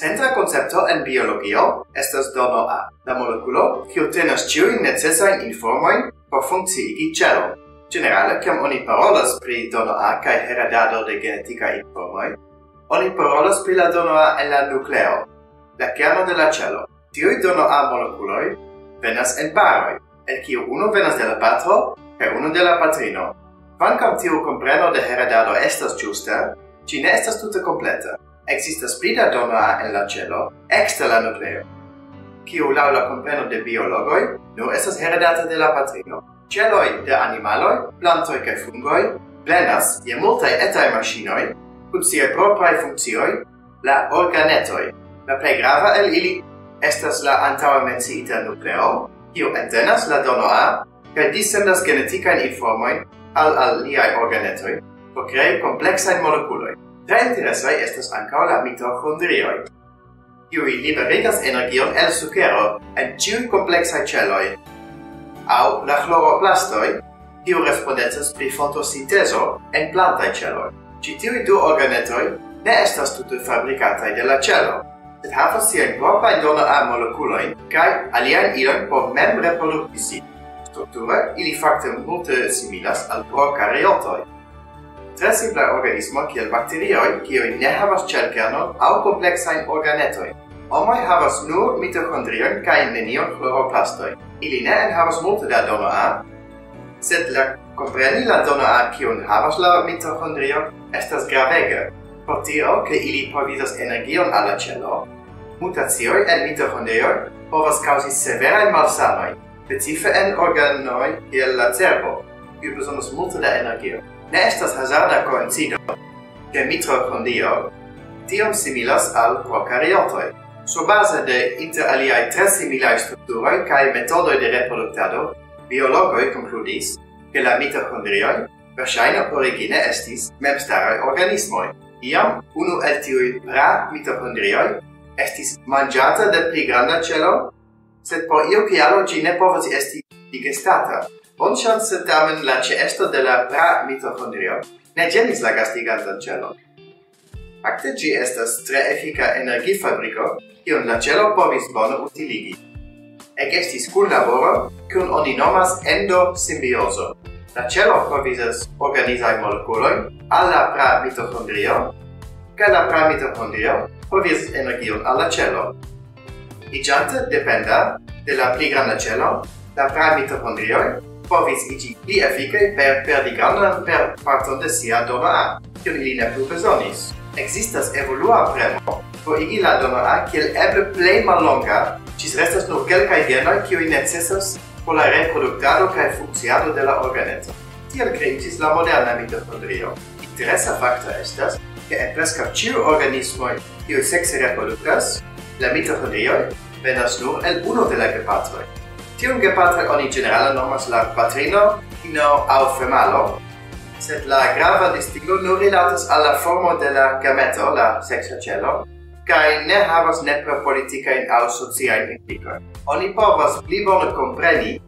Centra concepto en biologio estas dono A, la molekulo, kiu tenas ĉiujn necesajn informojn por funkciigi ĉelo. Generale, kiam oni parolas pri dono A kaj heredado de genetica informoj, oni parolas pri la dono A en la nucleo, la kerno de la ĉelo. Tiuj dono A moleculoi venas en paroj, el kiu uno venas de la patro kaj uno de la patrino. Kvankam tiu compreno de heredado estas giusta, ĝi ne estas tutte kompleta. Existas brita donoa en la cielo, exter la nucleo, kiu lau la kompreno de biologoi, nu estas heredata de la patrino. Celoi de animaloi, plantoi kaj fungoi, plenas je multae etae machinoi, kun siaj propraj funccioi, la organetoi. La plej grava el ili estas la antaua menciita nucleo, kiu entenas la dono A kaj dissendas geneticae informoi al aliaj organetoi, por crei complexae moleculoi. Tre interesaj estas ancao la mitochondrioi. kiuj liberigas energion el sucero en ciui complexai celoi. Au la chloroplastoi, kiu respondecas pri fotosintezo en plantae celoi. Ci tiui du organetoi ne estas tutu fabricatai de la celo, sed havas siajn proprajn donorajn molekulojn kaj alian ilon por mem reproductisi. Strukture ili facte multe similas al procariotoi tre simpla organismo kiel bakterioj, kiuj ne havas ĉelkernon aŭ kompleksajn organetojn. Homoj havas nur mitochondrion kaj nenion chloroplastoj. Ili ne enhavas multe da dono A, sed la compreni la dono A kiun havas la mitochondrio estas gravege. Por tio, ke ili providas energion alla celo, mutazioi en mitohondrioj povas causi severajn malsanojn, specife en organoj kiel la cerbo, kiu bezonas multe da energio ne estas hazarda coincido che mitocondrio tiom similas al procariotoi. Su base de inter aliai tre similai structuroi cae metodoi de reproductado, biologoi concludis che la mitocondrioi versaine origine estis memstaroi organismoi. Iam, unu el tiui pra mitocondrioi estis mangiata de pli granda celo, sed por io cialo ci ne povas esti digestata. Bonŝance tamen la ĉeesto de la pra mitochondrio ne ĝenis la gastigantan ĉelon. Fakte ĝi estas tre efika energifabriko, kiun la ĉelo povis bone utiligi. Ekestis kunlaboro, kiun oni nomas endosimbiozo. La ĉelo provizas organizajn molekulojn al la pra mitochondrio, kaj la pra mitochondrio provizas energion al la ĉelo. Iĝante dependa de la pli granda ĉelo, la pra-mitohondrioj povis igi pli efikaj per perdi grandan per parton de sia dono A, kion ili ne plu bezonis. Existas evolua premo por igi la dono A kiel eble plej mallonga, cis restas nur kelkaj genoj kiuj necesas por la reproduktado kaj funkciado de la organizo. Tiel kreiĝis la moderna mitochondrio. Interesa fakto estas, che en presca ciu organismoi kiu sexe reproducas, la mitohondrioi venas nur el uno de la gepatroi. Tiun gepatra oni generale nomas la patrino, ino au femalo, sed la grava distingo nur rilatas alla formo de la gameto, la sexa celo, kai ne havas nepre politica in au socia in implica. Oni povas pli bone compreni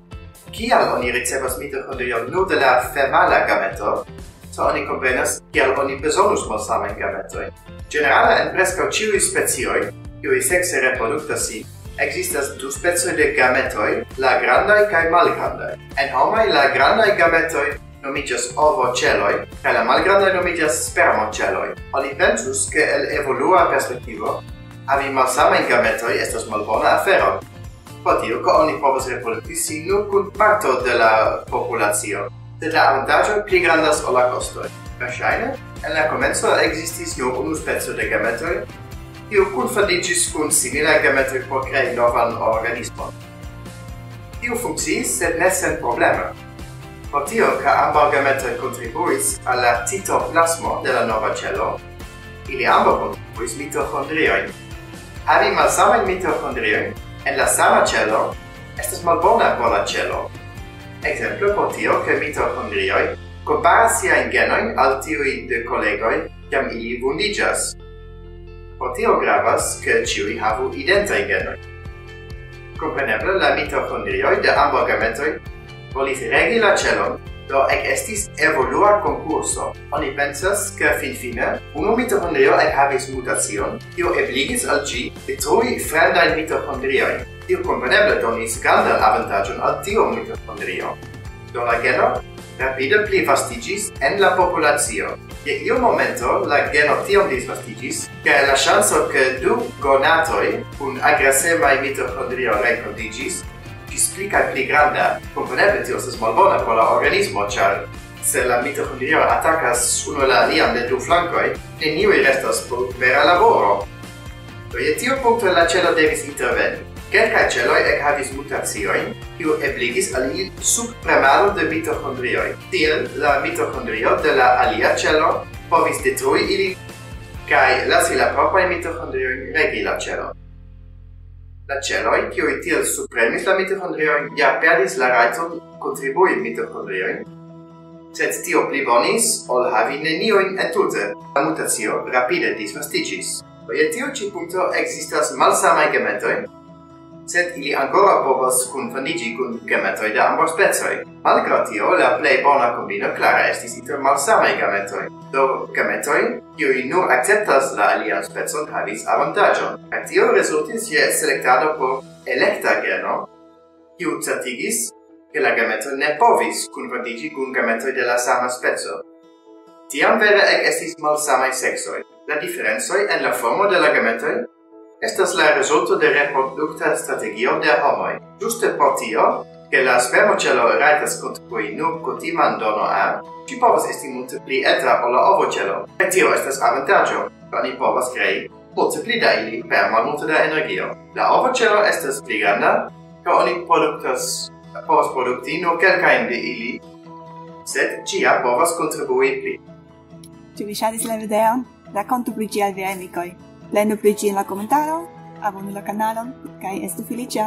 kial oni ricevas mitochondrion nur de la femala gameto, so oni comprenas kial oni besonus malsamen gametoi Generale en prescau ciui specioi, kiui sexe reproduktas sin, Existas du specoj de gametoj, la grandaj kaj malgrandaj. En homai la grandaj gametoj nomiĝas ovoĉeloj kaj la malgrandaj nomiĝas spermoĉeloj. Oni pensus ke el evolua perspektivo havi malsamajn gametoj estas malbona afero. Po tio, ke oni povas reprodukti nur kun parto de la populacio, sed la avantaĝoj pligrandas ol la kostoj. Verŝajne, en la komenco ekzistis nur unu speco de gametoj, kiu kunfandigis kun simila gemetroj por krei novan organismon. Tiu funkciis, sed ne sen problema. Por tio, ca ambaŭ gemetroj kontribuis al la citoplasmo de la nova celo, ili ambaŭ kontribuis mitohondriojn. Havi malsamajn mitohondriojn en la sama celo estas malbona bona celo. Ekzemplo por tio, ke mitohondrioj comparas siajn genojn al tiuj de kolegoj, kiam ili vundiĝas Pro tio gravas, che ciui havu identai genoi. Compreneble, la mitochondrioi de ambo gametoi volis regi la celon, do ec estis evolua concurso. Oni pensas che fin-fine unu mitochondrio ec havis mutacion, tio ebligis al gi detrui fremdae mitochondrioi. Tio compreneble donis grandan avantagion al tio mitochondrio. Do la geno rapide pli vastigis en la populacio. Je iu momento la geno tiom disvastigis, che la chanso che du gonatoi un agresemai mitochondrio rencontigis, gis pli cae pli granda, componeble tio ses malbona con la organismo, char se la mitochondrio attacas uno la alian de du flancoi, neniui restas por vera laboro. Do je tio punto la celo devis interveni. Kelkaj celoj ekhavis mutaciojn, kiu ebligis al ili subpremado de mitohondrioj. Tiel, la mitochondrio de la alia celo povis detrui ili kaj lasi la proprajn mitohondriojn regi la celo. La celoj, kiuj tiel supremis la mitohondriojn, ja perdis la rajton kontribui mitohondriojn, sed tio pli bonis, ol havi neniojn entute. La mutacio rapide disvastigis. Je tio ci punto existas malsamaj gemetoi, sed ili ancora povas confanigi con gametoi de ambos spezoi. Malgra tio, la plei bona combino clara estis inter malsamai gametoi. Do, gametoi, kiui nur acceptas la alian spezon, havis avantagion. Ac tio resultis je selectado por electa geno, kiu certigis che la gameto ne povis confanigi cun gametoi de la sama spezo. Tiam vere ec estis malsamai sexoi. La differenzoi en la formo de la gametoi estas la resulto de reprodukta strategio de homoj. Juste por tio, che la spermocelo raitas contribui nur cotiman dono a, ci povas esti multe pli eta o la ovocelo. E tio estas avantaggio, oni povas crei multe pli da ili per malmulte da energio. La ovocelo estas pli granda, ca oni productas povas producti nur quelcaen de ili, sed cia povas contribui pli. Ci vi shadis la videon? Raccontu pri gi al viai amicoi. Lenu pli ĝin la komentaro, abonu la kanalon, kaj estu feliĉa!